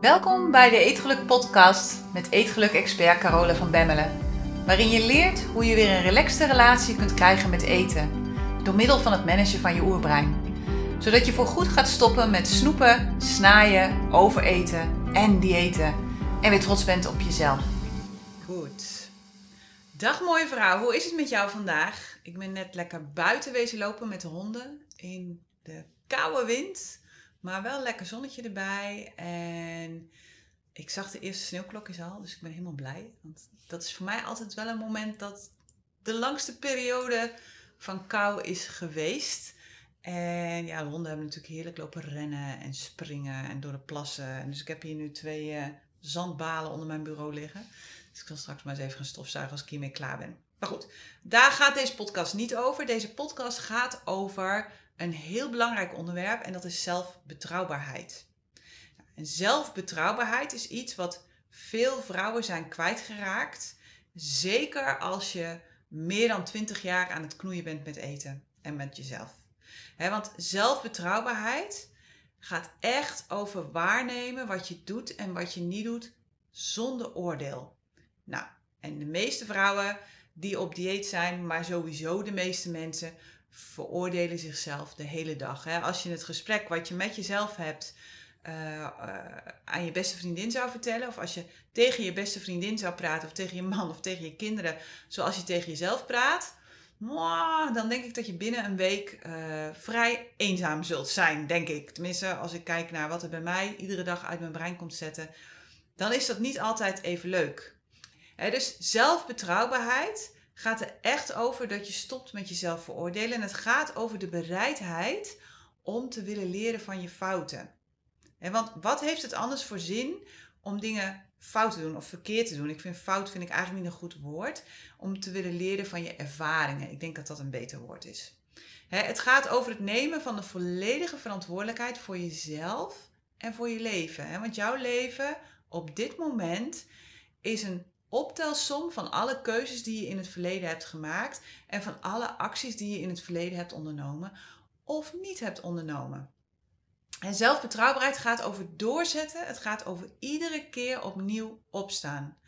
Welkom bij de Eetgeluk podcast met Eetgeluk-expert Carole van Bemmelen. Waarin je leert hoe je weer een relaxte relatie kunt krijgen met eten. Door middel van het managen van je oerbrein. Zodat je voorgoed gaat stoppen met snoepen, snaaien, overeten en diëten. En weer trots bent op jezelf. Goed. Dag mooie vrouw, hoe is het met jou vandaag? Ik ben net lekker buiten wezen lopen met de honden in de koude wind. Maar wel lekker zonnetje erbij. En ik zag de eerste sneeuwklokjes al, dus ik ben helemaal blij. Want dat is voor mij altijd wel een moment dat de langste periode van kou is geweest. En ja, de honden hebben natuurlijk heerlijk lopen rennen en springen en door de plassen. En dus ik heb hier nu twee uh, zandbalen onder mijn bureau liggen. Dus ik zal straks maar eens even gaan stofzuigen als ik hiermee klaar ben. Maar goed, daar gaat deze podcast niet over. Deze podcast gaat over een heel belangrijk onderwerp en dat is zelfbetrouwbaarheid. En zelfbetrouwbaarheid is iets wat veel vrouwen zijn kwijtgeraakt. Zeker als je meer dan 20 jaar aan het knoeien bent met eten en met jezelf. want zelfbetrouwbaarheid gaat echt over waarnemen wat je doet en wat je niet doet zonder oordeel. Nou, en de meeste vrouwen die op dieet zijn, maar sowieso de meeste mensen, veroordelen zichzelf de hele dag. Hè? Als je het gesprek wat je met jezelf hebt uh, uh, aan je beste vriendin zou vertellen, of als je tegen je beste vriendin zou praten, of tegen je man of tegen je kinderen, zoals je tegen jezelf praat, dan denk ik dat je binnen een week uh, vrij eenzaam zult zijn, denk ik. Tenminste, als ik kijk naar wat er bij mij iedere dag uit mijn brein komt zetten, dan is dat niet altijd even leuk. Dus zelfbetrouwbaarheid gaat er echt over dat je stopt met jezelf veroordelen. En het gaat over de bereidheid om te willen leren van je fouten. want wat heeft het anders voor zin om dingen fout te doen of verkeerd te doen? Ik vind fout vind ik eigenlijk niet een goed woord. Om te willen leren van je ervaringen. Ik denk dat dat een beter woord is. het gaat over het nemen van de volledige verantwoordelijkheid voor jezelf en voor je leven. want jouw leven op dit moment is een optelsom van alle keuzes die je in het verleden hebt gemaakt en van alle acties die je in het verleden hebt ondernomen of niet hebt ondernomen. En zelfbetrouwbaarheid gaat over doorzetten, het gaat over iedere keer opnieuw opstaan.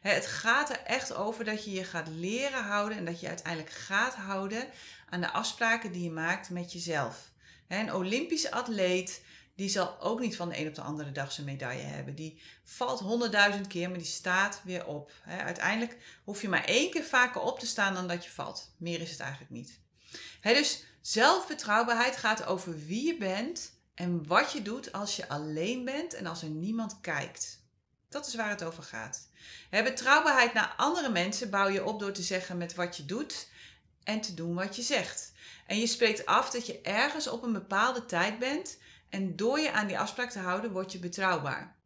Het gaat er echt over dat je je gaat leren houden en dat je uiteindelijk gaat houden aan de afspraken die je maakt met jezelf. Een Olympische atleet die zal ook niet van de een op de andere dag zijn medaille hebben. Die valt honderdduizend keer, maar die staat weer op. uiteindelijk hoef je maar één keer vaker op te staan dan dat je valt. Meer is het eigenlijk niet. dus zelfbetrouwbaarheid gaat over wie je bent en wat je doet als je alleen bent en als er niemand kijkt. Dat is waar het over gaat. betrouwbaarheid naar andere mensen bouw je op door te zeggen met wat je doet en te doen wat je zegt. En je spreekt af dat je ergens op een bepaalde tijd bent en door je aan die afspraak te houden, word je betrouwbaar.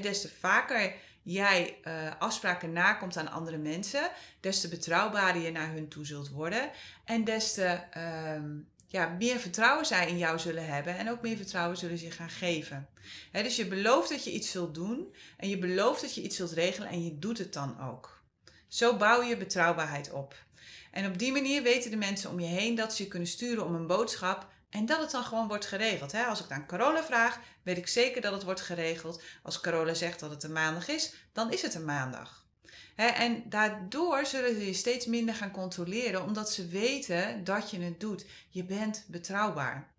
Des te vaker jij uh, afspraken nakomt aan andere mensen, des te betrouwbaarder je naar hun toe zult worden. En des te uh, ja, meer vertrouwen zij in jou zullen hebben en ook meer vertrouwen zullen ze gaan geven. Dus je belooft dat je iets zult doen en je belooft dat je iets zult regelen en je doet het dan ook. Zo bouw je betrouwbaarheid op. En op die manier weten de mensen om je heen dat ze je kunnen sturen om een boodschap en dat het dan gewoon wordt geregeld. Hè? Als ik aan Carola vraag, weet ik zeker dat het wordt geregeld. Als Carola zegt dat het een maandag is, dan is het een maandag. Hè? En daardoor zullen ze je steeds minder gaan controleren, omdat ze weten dat je het doet. Je bent betrouwbaar.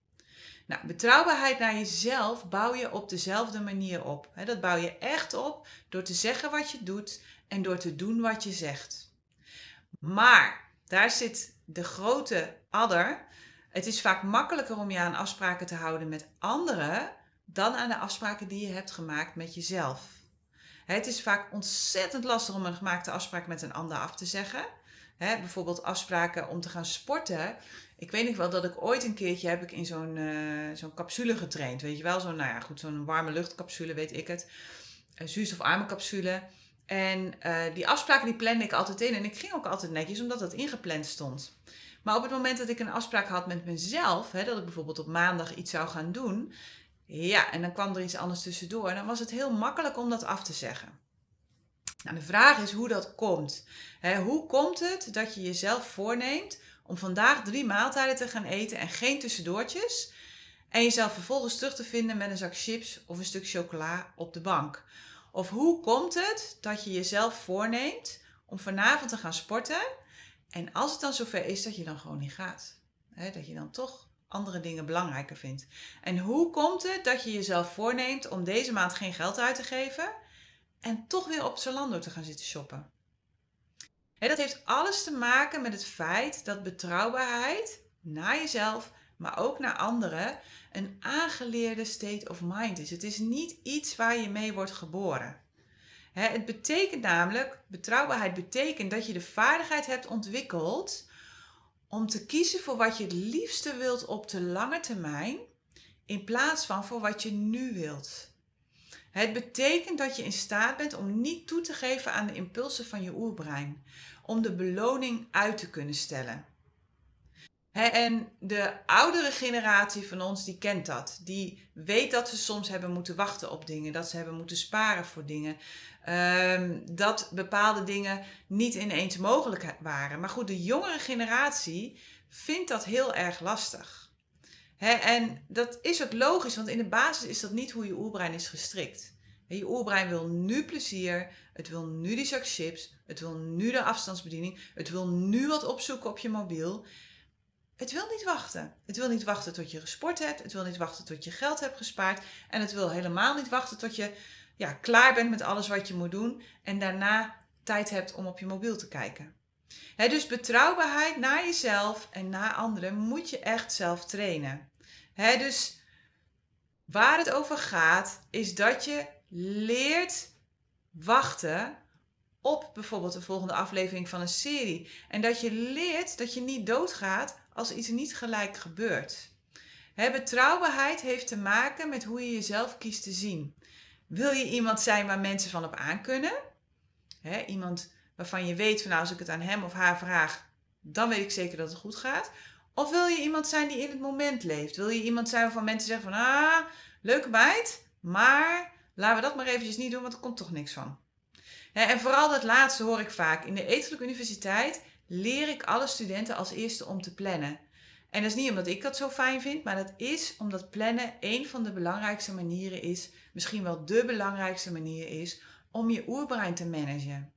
Nou, betrouwbaarheid naar jezelf bouw je op dezelfde manier op. Dat bouw je echt op door te zeggen wat je doet en door te doen wat je zegt. Maar daar zit de grote adder. Het is vaak makkelijker om je aan afspraken te houden met anderen dan aan de afspraken die je hebt gemaakt met jezelf. Het is vaak ontzettend lastig om een gemaakte afspraak met een ander af te zeggen. bijvoorbeeld afspraken om te gaan sporten. Ik weet nog wel dat ik ooit een keertje heb ik in zo'n uh, zo'n capsule getraind. Weet je wel, zo'n nou ja, goed, zo'n warme luchtcapsule, weet ik het. Een zuurstofarme capsule. En uh, die afspraken die plande ik altijd in. En ik ging ook altijd netjes, omdat dat ingepland stond. Maar op het moment dat ik een afspraak had met mezelf, hè, dat ik bijvoorbeeld op maandag iets zou gaan doen, ja, en dan kwam er iets anders tussendoor, dan was het heel makkelijk om dat af te zeggen. Nou, de vraag is hoe dat komt. hoe komt het dat je jezelf voorneemt om vandaag drie maaltijden te gaan eten en geen tussendoortjes? En jezelf vervolgens terug te vinden met een zak chips of een stuk chocola op de bank. Of hoe komt het dat je jezelf voorneemt om vanavond te gaan sporten en als het dan zover is dat je dan gewoon niet gaat? dat je dan toch andere dingen belangrijker vindt. En hoe komt het dat je jezelf voorneemt om deze maand geen geld uit te geven en toch weer op Zalando te gaan zitten shoppen? dat heeft alles te maken met het feit dat betrouwbaarheid naar jezelf, maar ook naar anderen, een aangeleerde state of mind is. Het is niet iets waar je mee wordt geboren. Het betekent namelijk, betrouwbaarheid betekent dat je de vaardigheid hebt ontwikkeld om te kiezen voor wat je het liefste wilt op de lange termijn, in plaats van voor wat je nu wilt. Het betekent dat je in staat bent om niet toe te geven aan de impulsen van je oerbrein, om de beloning uit te kunnen stellen. en de oudere generatie van ons, die kent dat. Die weet dat ze soms hebben moeten wachten op dingen, dat ze hebben moeten sparen voor dingen, Ehm, dat bepaalde dingen niet ineens mogelijk waren. Maar goed, de jongere generatie vindt dat heel erg lastig. en dat is ook logisch, want in de basis is dat niet hoe je oerbrein is gestrikt. je oerbrein wil nu plezier, het wil nu die zak chips, het wil nu de afstandsbediening, het wil nu wat opzoeken op je mobiel. Het wil niet wachten. Het wil niet wachten tot je gesport hebt, het wil niet wachten tot je geld hebt gespaard en het wil helemaal niet wachten tot je ja, klaar bent met alles wat je moet doen en daarna tijd hebt om op je mobiel te kijken. dus betrouwbaarheid naar jezelf en naar anderen moet je echt zelf trainen. dus waar het over gaat, is dat je leert wachten op bijvoorbeeld de volgende aflevering van een serie. En dat je leert dat je niet doodgaat als iets niet gelijk gebeurt. betrouwbaarheid heeft te maken met hoe je jezelf kiest te zien. Wil je iemand zijn waar mensen van op aan kunnen? iemand waarvan je weet van nou, als ik het aan hem of haar vraag, dan weet ik zeker dat het goed gaat. Of wil je iemand zijn die in het moment leeft? Wil je iemand zijn waarvan mensen zeggen van ah, leuke meid, maar laten we dat maar eventjes niet doen, want er komt toch niks van. en vooral dat laatste hoor ik vaak. In de Etelijke Universiteit leer ik alle studenten als eerste om te plannen. En dat is niet omdat ik dat zo fijn vind, maar dat is omdat plannen een van de belangrijkste manieren is, misschien wel de belangrijkste manier is, om je oerbrein te managen.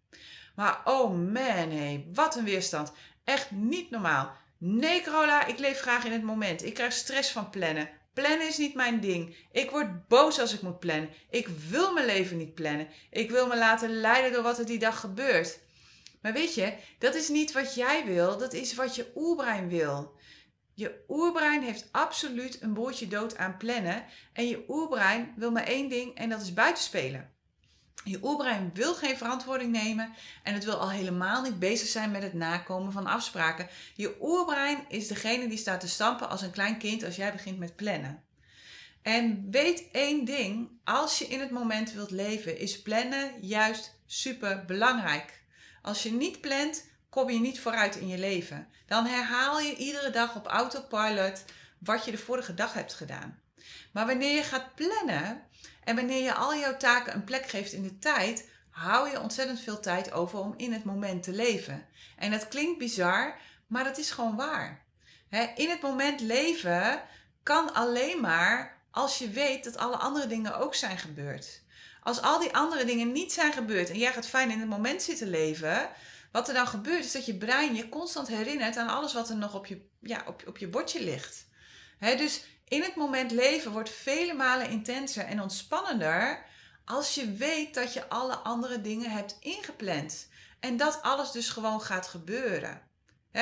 Maar oh man, hé, wat een weerstand. Echt niet normaal. Nee, Carola, ik leef graag in het moment. Ik krijg stress van plannen. Plannen is niet mijn ding. Ik word boos als ik moet plannen. Ik wil mijn leven niet plannen. Ik wil me laten leiden door wat er die dag gebeurt. Maar weet je, dat is niet wat jij wil, dat is wat je oerbrein wil. Je oerbrein heeft absoluut een boordje dood aan plannen. En je oerbrein wil maar één ding en dat is buitenspelen. Je oerbrein wil geen verantwoording nemen en het wil al helemaal niet bezig zijn met het nakomen van afspraken. Je oerbrein is degene die staat te stampen als een klein kind als jij begint met plannen. En weet één ding, als je in het moment wilt leven, is plannen juist super belangrijk. Als je niet plant, kom je niet vooruit in je leven. Dan herhaal je iedere dag op autopilot wat je de vorige dag hebt gedaan. Maar wanneer je gaat plannen en wanneer je al jouw taken een plek geeft in de tijd, hou je ontzettend veel tijd over om in het moment te leven. En dat klinkt bizar, maar dat is gewoon waar. in het moment leven kan alleen maar als je weet dat alle andere dingen ook zijn gebeurd. Als al die andere dingen niet zijn gebeurd en jij gaat fijn in het moment zitten leven, wat er dan gebeurt is dat je brein je constant herinnert aan alles wat er nog op je, ja, op, op je bordje ligt. dus in het moment leven wordt vele malen intenser en ontspannender als je weet dat je alle andere dingen hebt ingepland. En dat alles dus gewoon gaat gebeuren.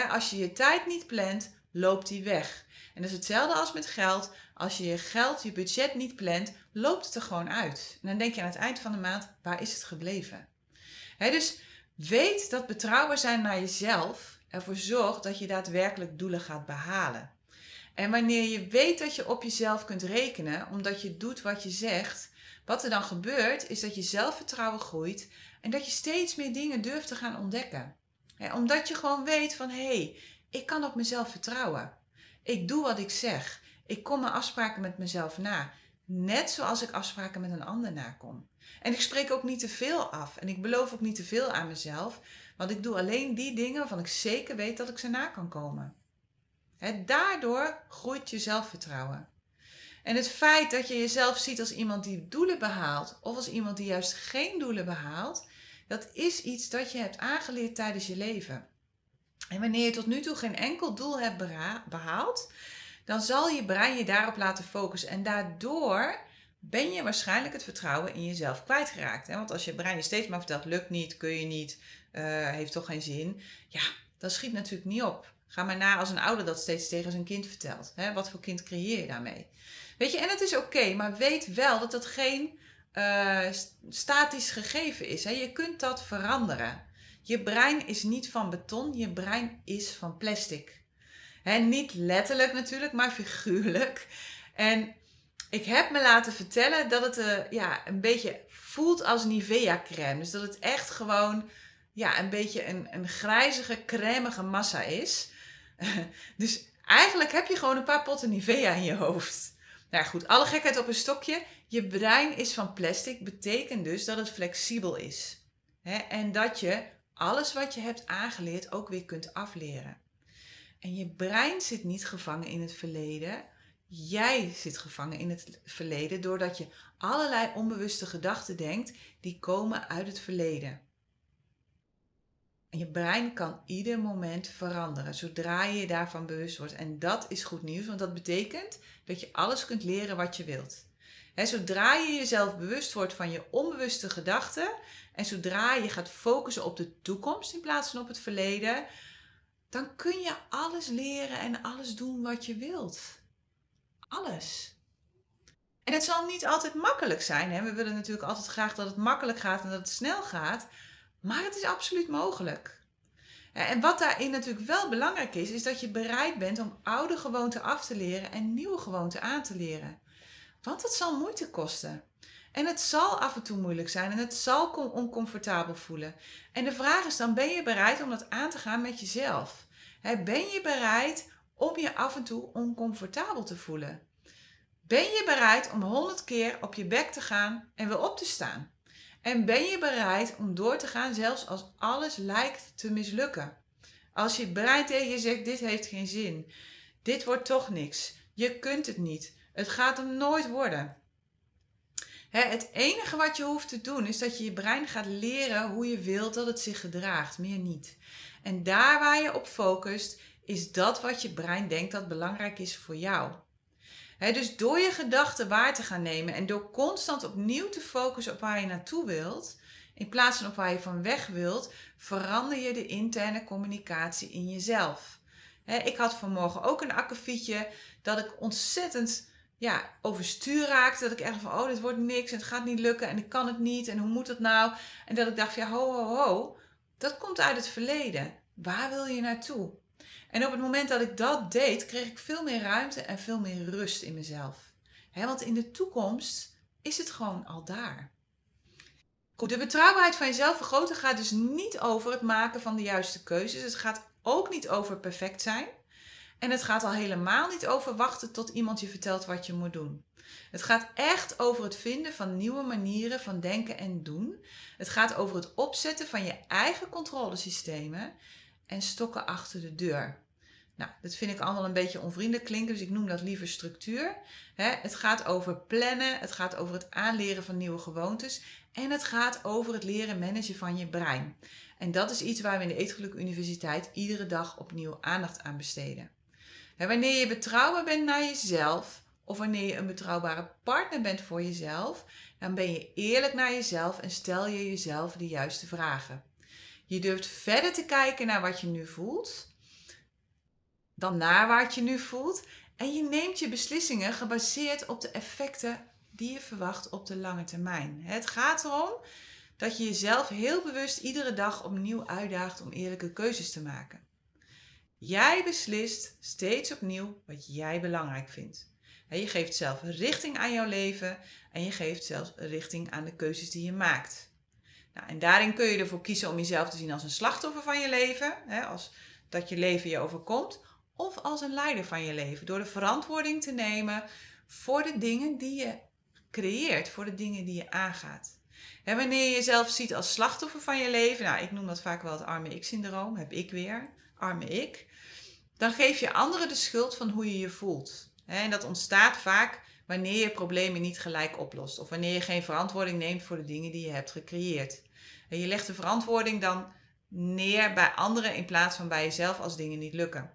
als je je tijd niet plant, loopt die weg. En dat is hetzelfde als met geld. Als je je geld, je budget niet plant, loopt het er gewoon uit. En dan denk je aan het eind van de maand, waar is het gebleven? dus Weet dat betrouwbaar zijn naar jezelf ervoor zorgt dat je daadwerkelijk doelen gaat behalen. En wanneer je weet dat je op jezelf kunt rekenen, omdat je doet wat je zegt, wat er dan gebeurt, is dat je zelfvertrouwen groeit en dat je steeds meer dingen durft te gaan ontdekken. omdat je gewoon weet van hé, hey, ik kan op mezelf vertrouwen. Ik doe wat ik zeg. Ik kom mijn afspraken met mezelf na. Net zoals ik afspraken met een ander nakom. En ik spreek ook niet te veel af. En ik beloof ook niet te veel aan mezelf. Want ik doe alleen die dingen waarvan ik zeker weet dat ik ze na kan komen. daardoor groeit je zelfvertrouwen. En het feit dat je jezelf ziet als iemand die doelen behaalt of als iemand die juist geen doelen behaalt, dat is iets dat je hebt aangeleerd tijdens je leven. En wanneer je tot nu toe geen enkel doel hebt behaald, dan zal je brein je daarop laten focussen. En daardoor ben je waarschijnlijk het vertrouwen in jezelf kwijtgeraakt. Want als je brein je steeds maar vertelt, lukt niet, kun je niet, uh, heeft toch geen zin. Ja, dat schiet natuurlijk niet op. Ga maar na als een ouder dat steeds tegen zijn kind vertelt. Hè? Wat voor kind creëer je daarmee? Weet je, en het is oké, maar weet wel dat dat geen uh, statisch gegeven is. Hè? Je kunt dat veranderen. Je brein is niet van beton, je brein is van plastic. Hè, niet letterlijk natuurlijk, maar figuurlijk. En ik heb me laten vertellen dat het uh, ja, een beetje voelt als Nivea crème. Dus dat het echt gewoon ja, een beetje een, een grijzige, cremige massa is. dus eigenlijk heb je gewoon een paar potten Nivea in je hoofd. Nou goed, alle gekheid op een stokje. Je brein is van plastic, betekent dus dat het flexibel is. en dat je alles wat je hebt aangeleerd ook weer kunt afleren. En je brein zit niet gevangen in het verleden. Jij zit gevangen in het verleden doordat je allerlei onbewuste gedachten denkt die komen uit het verleden. En je brein kan ieder moment veranderen zodra je je daarvan bewust wordt. En dat is goed nieuws, want dat betekent dat je alles kunt leren wat je wilt. zodra je jezelf bewust wordt van je onbewuste gedachten en zodra je gaat focussen op de toekomst in plaats van op het verleden, dan kun je alles leren en alles doen wat je wilt. Alles. En het zal niet altijd makkelijk zijn. Hè? We willen natuurlijk altijd graag dat het makkelijk gaat en dat het snel gaat. Maar het is absoluut mogelijk. En wat daarin natuurlijk wel belangrijk is, is dat je bereid bent om oude gewoonten af te leren en nieuwe gewoonten aan te leren. Want het zal moeite kosten. En het zal af en toe moeilijk zijn en het zal oncomfortabel voelen. En de vraag is dan, ben je bereid om dat aan te gaan met jezelf? Ben je bereid om je af en toe oncomfortabel te voelen? Ben je bereid om honderd keer op je bek te gaan en weer op te staan? En ben je bereid om door te gaan zelfs als alles lijkt te mislukken? Als je brein tegen je zegt, dit heeft geen zin. Dit wordt toch niks. Je kunt het niet. Het gaat hem nooit worden. Het enige wat je hoeft te doen is dat je je brein gaat leren hoe je wilt dat het zich gedraagt, meer niet. En daar waar je op focust, is dat wat je brein denkt dat belangrijk is voor jou dus door je gedachten waar te gaan nemen en door constant opnieuw te focussen op waar je naartoe wilt, in plaats van op waar je van weg wilt, verander je de interne communicatie in jezelf. ik had vanmorgen ook een akkefietje dat ik ontzettend ja, overstuur raakte. Dat ik echt van, oh, dit wordt niks en het gaat niet lukken en ik kan het niet en hoe moet het nou? En dat ik dacht, ja, ho, ho, ho, dat komt uit het verleden. Waar wil je naartoe? En op het moment dat ik dat deed, kreeg ik veel meer ruimte en veel meer rust in mezelf. want in de toekomst is het gewoon al daar. Goed, de betrouwbaarheid van jezelf vergroten gaat dus niet over het maken van de juiste keuzes. Het gaat ook niet over perfect zijn. En het gaat al helemaal niet over wachten tot iemand je vertelt wat je moet doen. Het gaat echt over het vinden van nieuwe manieren van denken en doen. Het gaat over het opzetten van je eigen controlesystemen en stokken achter de deur. Nou, dat vind ik allemaal een beetje onvriendelijk klinken, dus ik noem dat liever structuur. het gaat over plannen, het gaat over het aanleren van nieuwe gewoontes en het gaat over het leren managen van je brein. En dat is iets waar we in de Eetgeluk Universiteit iedere dag opnieuw aandacht aan besteden. Wanneer je betrouwbaar bent naar jezelf, of wanneer je een betrouwbare partner bent voor jezelf, dan ben je eerlijk naar jezelf en stel je jezelf de juiste vragen. Je durft verder te kijken naar wat je nu voelt dan naar wat je nu voelt. En je neemt je beslissingen gebaseerd op de effecten die je verwacht op de lange termijn. Het gaat erom dat je jezelf heel bewust iedere dag opnieuw uitdaagt om eerlijke keuzes te maken. Jij beslist steeds opnieuw wat jij belangrijk vindt. Je geeft zelf richting aan jouw leven en je geeft zelfs richting aan de keuzes die je maakt. Nou, en daarin kun je ervoor kiezen om jezelf te zien als een slachtoffer van je leven, als dat je leven je overkomt, of als een leider van je leven. Door de verantwoording te nemen voor de dingen die je creëert, voor de dingen die je aangaat. En wanneer je jezelf ziet als slachtoffer van je leven, nou ik noem dat vaak wel het arme ik-syndroom, heb ik weer, arme ik, dan geef je anderen de schuld van hoe je je voelt. En dat ontstaat vaak wanneer je problemen niet gelijk oplost. Of wanneer je geen verantwoording neemt voor de dingen die je hebt gecreëerd. En je legt de verantwoording dan neer bij anderen in plaats van bij jezelf als dingen niet lukken.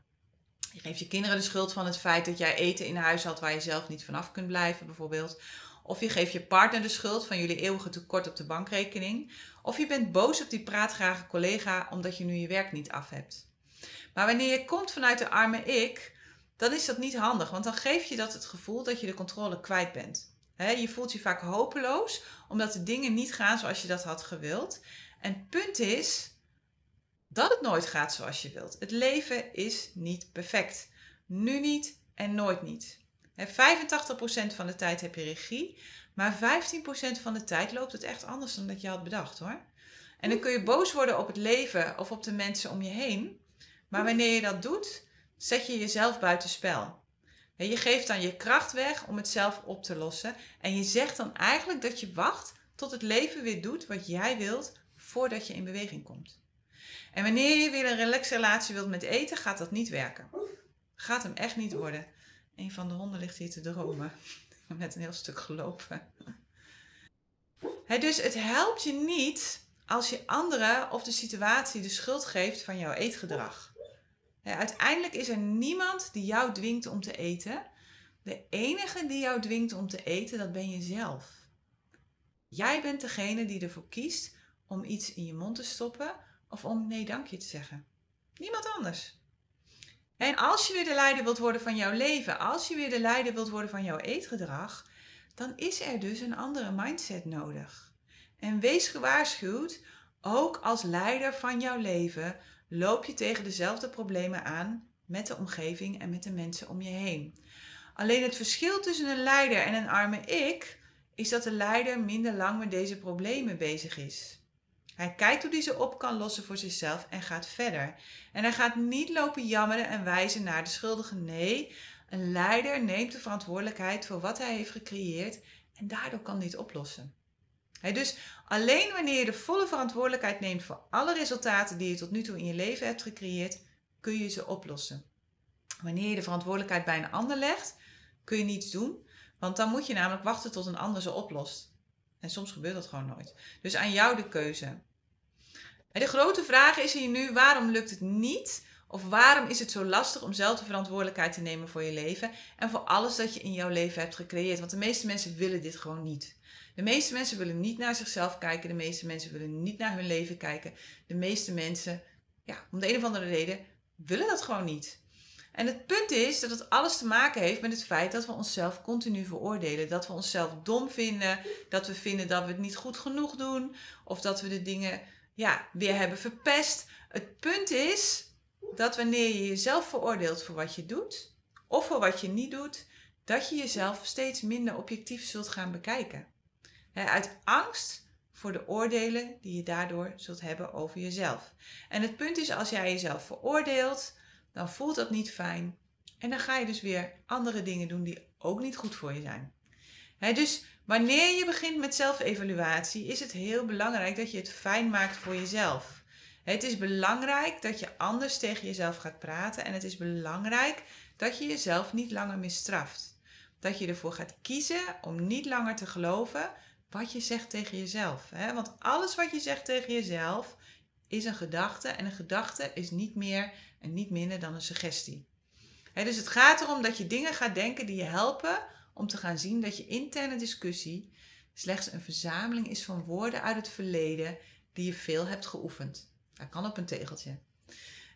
Je geeft je kinderen de schuld van het feit dat jij eten in huis had waar je zelf niet vanaf kunt blijven, bijvoorbeeld. Of je geeft je partner de schuld van jullie eeuwige tekort op de bankrekening. Of je bent boos op die praatgrage collega omdat je nu je werk niet af hebt. Maar wanneer je komt vanuit de arme ik, dan is dat niet handig, want dan geef je dat het gevoel dat je de controle kwijt bent. je voelt je vaak hopeloos omdat de dingen niet gaan zoals je dat had gewild. En punt is dat het nooit gaat zoals je wilt. Het leven is niet perfect. Nu niet en nooit niet. 85% van de tijd heb je regie, maar 15% van de tijd loopt het echt anders dan dat je had bedacht hoor. En dan kun je boos worden op het leven of op de mensen om je heen. Maar wanneer je dat doet, zet je jezelf buitenspel. Je geeft dan je kracht weg om het zelf op te lossen. En je zegt dan eigenlijk dat je wacht tot het leven weer doet wat jij wilt voordat je in beweging komt. En wanneer je weer een relaxe relatie wilt met eten, gaat dat niet werken. Gaat hem echt niet worden. Een van de honden ligt hier te dromen. Met een heel stuk gelopen. dus het helpt je niet als je anderen of de situatie de schuld geeft van jouw eetgedrag. Uiteindelijk is er niemand die jou dwingt om te eten. De enige die jou dwingt om te eten, dat ben je zelf. Jij bent degene die ervoor kiest om iets in je mond te stoppen of om nee dankje te zeggen. Niemand anders. En als je weer de leider wilt worden van jouw leven, als je weer de leider wilt worden van jouw eetgedrag, dan is er dus een andere mindset nodig. En wees gewaarschuwd, ook als leider van jouw leven loop je tegen dezelfde problemen aan met de omgeving en met de mensen om je heen. Alleen het verschil tussen een leider en een arme ik is dat de leider minder lang met deze problemen bezig is. Hij kijkt hoe hij ze op kan lossen voor zichzelf en gaat verder. En hij gaat niet lopen jammeren en wijzen naar de schuldige. Nee, een leider neemt de verantwoordelijkheid voor wat hij heeft gecreëerd en daardoor kan dit oplossen. Dus alleen wanneer je de volle verantwoordelijkheid neemt voor alle resultaten die je tot nu toe in je leven hebt gecreëerd, kun je ze oplossen. Wanneer je de verantwoordelijkheid bij een ander legt, kun je niets doen, want dan moet je namelijk wachten tot een ander ze oplost. En soms gebeurt dat gewoon nooit. Dus aan jou de keuze. De grote vraag is hier nu: waarom lukt het niet? Of waarom is het zo lastig om zelf de verantwoordelijkheid te nemen voor je leven en voor alles dat je in jouw leven hebt gecreëerd? Want de meeste mensen willen dit gewoon niet. De meeste mensen willen niet naar zichzelf kijken. De meeste mensen willen niet naar hun leven kijken. De meeste mensen, ja, om de een of andere reden, willen dat gewoon niet. En het punt is dat het alles te maken heeft met het feit dat we onszelf continu veroordelen. Dat we onszelf dom vinden. Dat we vinden dat we het niet goed genoeg doen. Of dat we de dingen ja, weer hebben verpest. Het punt is dat wanneer je jezelf veroordeelt voor wat je doet of voor wat je niet doet, dat je jezelf steeds minder objectief zult gaan bekijken. uit angst voor de oordelen die je daardoor zult hebben over jezelf. En het punt is, als jij jezelf veroordeelt, dan voelt dat niet fijn. En dan ga je dus weer andere dingen doen die ook niet goed voor je zijn. dus Wanneer je begint met zelfevaluatie, is het heel belangrijk dat je het fijn maakt voor jezelf. Het is belangrijk dat je anders tegen jezelf gaat praten en het is belangrijk dat je jezelf niet langer misstraft. Dat je ervoor gaat kiezen om niet langer te geloven wat je zegt tegen jezelf. Want alles wat je zegt tegen jezelf is een gedachte en een gedachte is niet meer en niet minder dan een suggestie. Dus het gaat erom dat je dingen gaat denken die je helpen om te gaan zien dat je interne discussie slechts een verzameling is van woorden uit het verleden die je veel hebt geoefend. Dat kan op een tegeltje.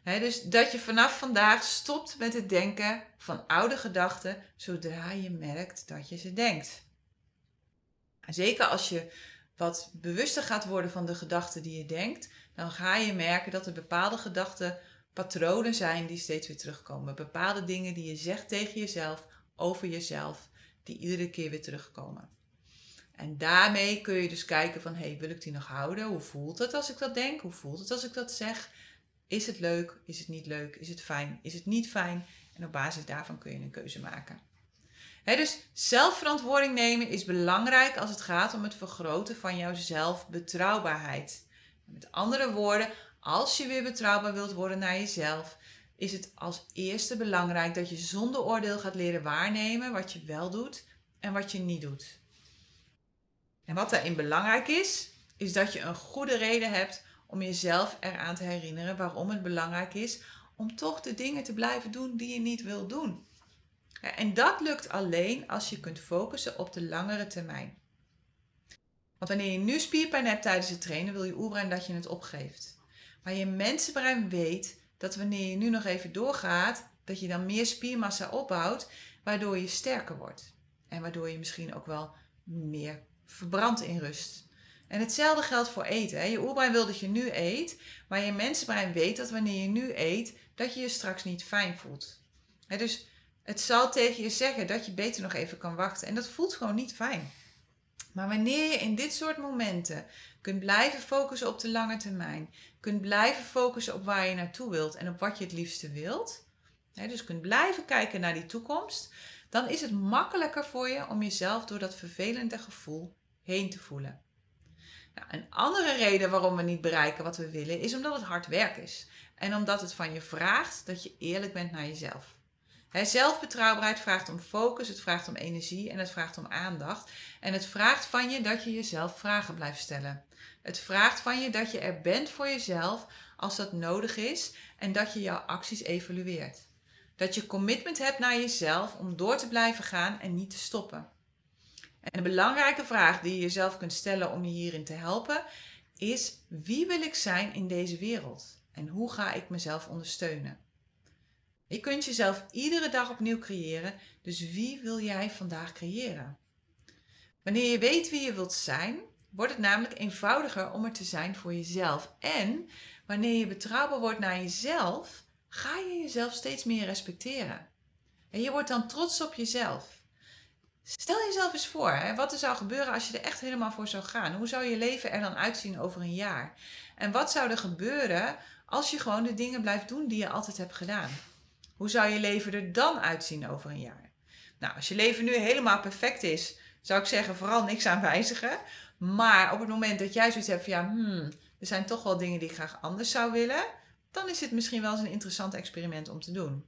dus dat je vanaf vandaag stopt met het denken van oude gedachten zodra je merkt dat je ze denkt. Zeker als je wat bewuster gaat worden van de gedachten die je denkt, dan ga je merken dat er bepaalde gedachten patronen zijn die steeds weer terugkomen. Bepaalde dingen die je zegt tegen jezelf, over jezelf, die iedere keer weer terugkomen. En daarmee kun je dus kijken van, hey, wil ik die nog houden? Hoe voelt het als ik dat denk? Hoe voelt het als ik dat zeg? Is het leuk? Is het niet leuk? Is het fijn? Is het niet fijn? En op basis daarvan kun je een keuze maken. dus zelfverantwoording nemen is belangrijk als het gaat om het vergroten van jouw zelfbetrouwbaarheid. Met andere woorden, als je weer betrouwbaar wilt worden naar jezelf, is het als eerste belangrijk dat je zonder oordeel gaat leren waarnemen wat je wel doet en wat je niet doet. En wat daarin belangrijk is, is dat je een goede reden hebt om jezelf eraan te herinneren waarom het belangrijk is om toch de dingen te blijven doen die je niet wil doen. En dat lukt alleen als je kunt focussen op de langere termijn. Want wanneer je nu spierpijn hebt tijdens het trainen, wil je oerbrein dat je het opgeeft. Maar je mensenbrein weet dat wanneer je nu nog even doorgaat, dat je dan meer spiermassa opbouwt, waardoor je sterker wordt. En waardoor je misschien ook wel meer verbrandt in rust. En hetzelfde geldt voor eten. Hè. Je oerbrein wil dat je nu eet, maar je mensenbrein weet dat wanneer je nu eet, dat je je straks niet fijn voelt. Hè, dus het zal tegen je zeggen dat je beter nog even kan wachten. En dat voelt gewoon niet fijn. Maar wanneer je in dit soort momenten kunt blijven focussen op de lange termijn, kunt blijven focussen op waar je naartoe wilt en op wat je het liefste wilt, hè, dus kunt blijven kijken naar die toekomst, dan is het makkelijker voor je om jezelf door dat vervelende gevoel heen te voelen. Nou, een andere reden waarom we niet bereiken wat we willen, is omdat het hard werk is. En omdat het van je vraagt dat je eerlijk bent naar jezelf. He, zelfbetrouwbaarheid vraagt om focus, het vraagt om energie en het vraagt om aandacht. En het vraagt van je dat je jezelf vragen blijft stellen. Het vraagt van je dat je er bent voor jezelf als dat nodig is en dat je jouw acties evalueert. Dat je commitment hebt naar jezelf om door te blijven gaan en niet te stoppen. En een belangrijke vraag die je jezelf kunt stellen om je hierin te helpen is: wie wil ik zijn in deze wereld? En hoe ga ik mezelf ondersteunen? Je kunt jezelf iedere dag opnieuw creëren, dus wie wil jij vandaag creëren? Wanneer je weet wie je wilt zijn, wordt het namelijk eenvoudiger om er te zijn voor jezelf. En wanneer je betrouwbaar wordt naar jezelf, ga je jezelf steeds meer respecteren. En je wordt dan trots op jezelf. Stel jezelf eens voor, hè, wat er zou gebeuren als je er echt helemaal voor zou gaan. Hoe zou je leven er dan uitzien over een jaar? En wat zou er gebeuren als je gewoon de dingen blijft doen die je altijd hebt gedaan? Hoe zou je leven er dan uitzien over een jaar? Nou, als je leven nu helemaal perfect is, zou ik zeggen vooral niks aan wijzigen. Maar op het moment dat jij zoiets hebt van ja, hmm, er zijn toch wel dingen die ik graag anders zou willen, dan is het misschien wel eens een interessant experiment om te doen.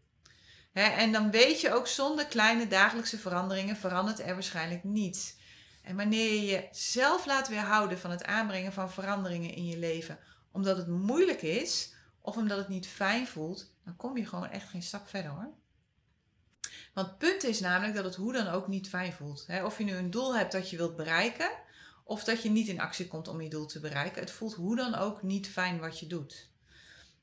en dan weet je ook zonder kleine dagelijkse veranderingen verandert er waarschijnlijk niets. En wanneer je jezelf laat weerhouden van het aanbrengen van veranderingen in je leven, omdat het moeilijk is of omdat het niet fijn voelt, dan kom je gewoon echt geen stap verder hoor. Want het punt is namelijk dat het hoe dan ook niet fijn voelt. Of je nu een doel hebt dat je wilt bereiken, of dat je niet in actie komt om je doel te bereiken. Het voelt hoe dan ook niet fijn wat je doet.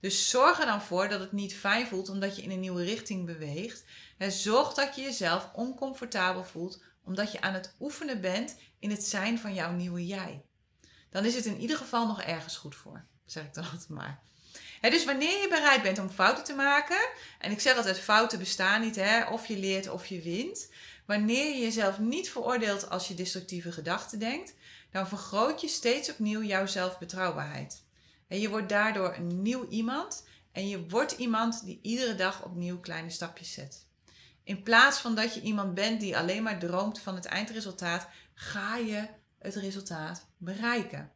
Dus zorg er dan voor dat het niet fijn voelt omdat je in een nieuwe richting beweegt. Zorg dat je jezelf oncomfortabel voelt omdat je aan het oefenen bent in het zijn van jouw nieuwe jij. Dan is het in ieder geval nog ergens goed voor, zeg ik dan altijd maar dus wanneer je bereid bent om fouten te maken, en ik zeg altijd fouten bestaan niet, hè, of je leert of je wint. Wanneer je jezelf niet veroordeelt als je destructieve gedachten denkt, dan vergroot je steeds opnieuw jouw zelfbetrouwbaarheid. En je wordt daardoor een nieuw iemand en je wordt iemand die iedere dag opnieuw kleine stapjes zet. In plaats van dat je iemand bent die alleen maar droomt van het eindresultaat, ga je het resultaat bereiken.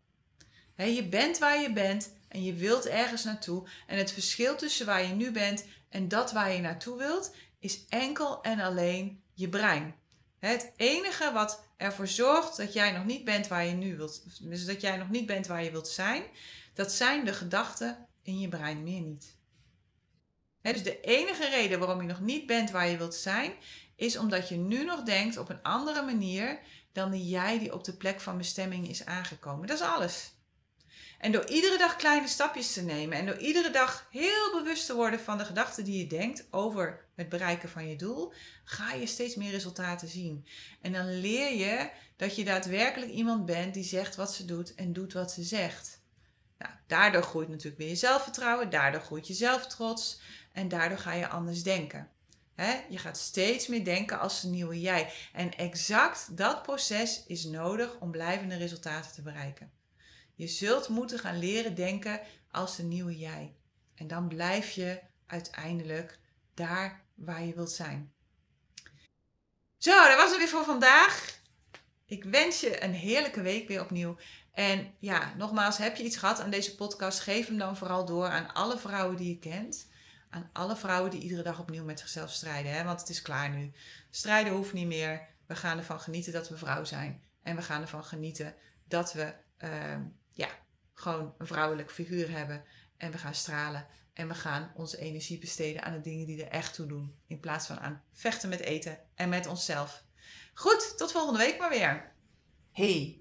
je bent waar je bent en je wilt ergens naartoe. En het verschil tussen waar je nu bent en dat waar je naartoe wilt, is enkel en alleen je brein. Het enige wat ervoor zorgt dat jij nog niet bent waar je nu wilt, dus dat jij nog niet bent waar je wilt zijn, dat zijn de gedachten in je brein, meer niet. dus de enige reden waarom je nog niet bent waar je wilt zijn, is omdat je nu nog denkt op een andere manier dan die jij die op de plek van bestemming is aangekomen. Dat is alles. En door iedere dag kleine stapjes te nemen en door iedere dag heel bewust te worden van de gedachten die je denkt over het bereiken van je doel, ga je steeds meer resultaten zien. En dan leer je dat je daadwerkelijk iemand bent die zegt wat ze doet en doet wat ze zegt. Nou, daardoor groeit natuurlijk weer je zelfvertrouwen, daardoor groeit je zelftrots en daardoor ga je anders denken. je gaat steeds meer denken als een nieuwe jij. En exact dat proces is nodig om blijvende resultaten te bereiken. Je zult moeten gaan leren denken als de nieuwe jij. En dan blijf je uiteindelijk daar waar je wilt zijn. Zo, dat was het weer voor vandaag. Ik wens je een heerlijke week weer opnieuw. En ja, nogmaals, heb je iets gehad aan deze podcast? Geef hem dan vooral door aan alle vrouwen die je kent. Aan alle vrouwen die iedere dag opnieuw met zichzelf strijden. Hè? Want het is klaar nu. Strijden hoeft niet meer. We gaan ervan genieten dat we vrouw zijn. En we gaan ervan genieten dat we ehm, ja, gewoon een vrouwelijk figuur hebben. En we gaan stralen. En we gaan onze energie besteden aan de dingen die er echt toe doen. In plaats van aan vechten met eten en met onszelf. Goed, tot volgende week maar weer. Hey,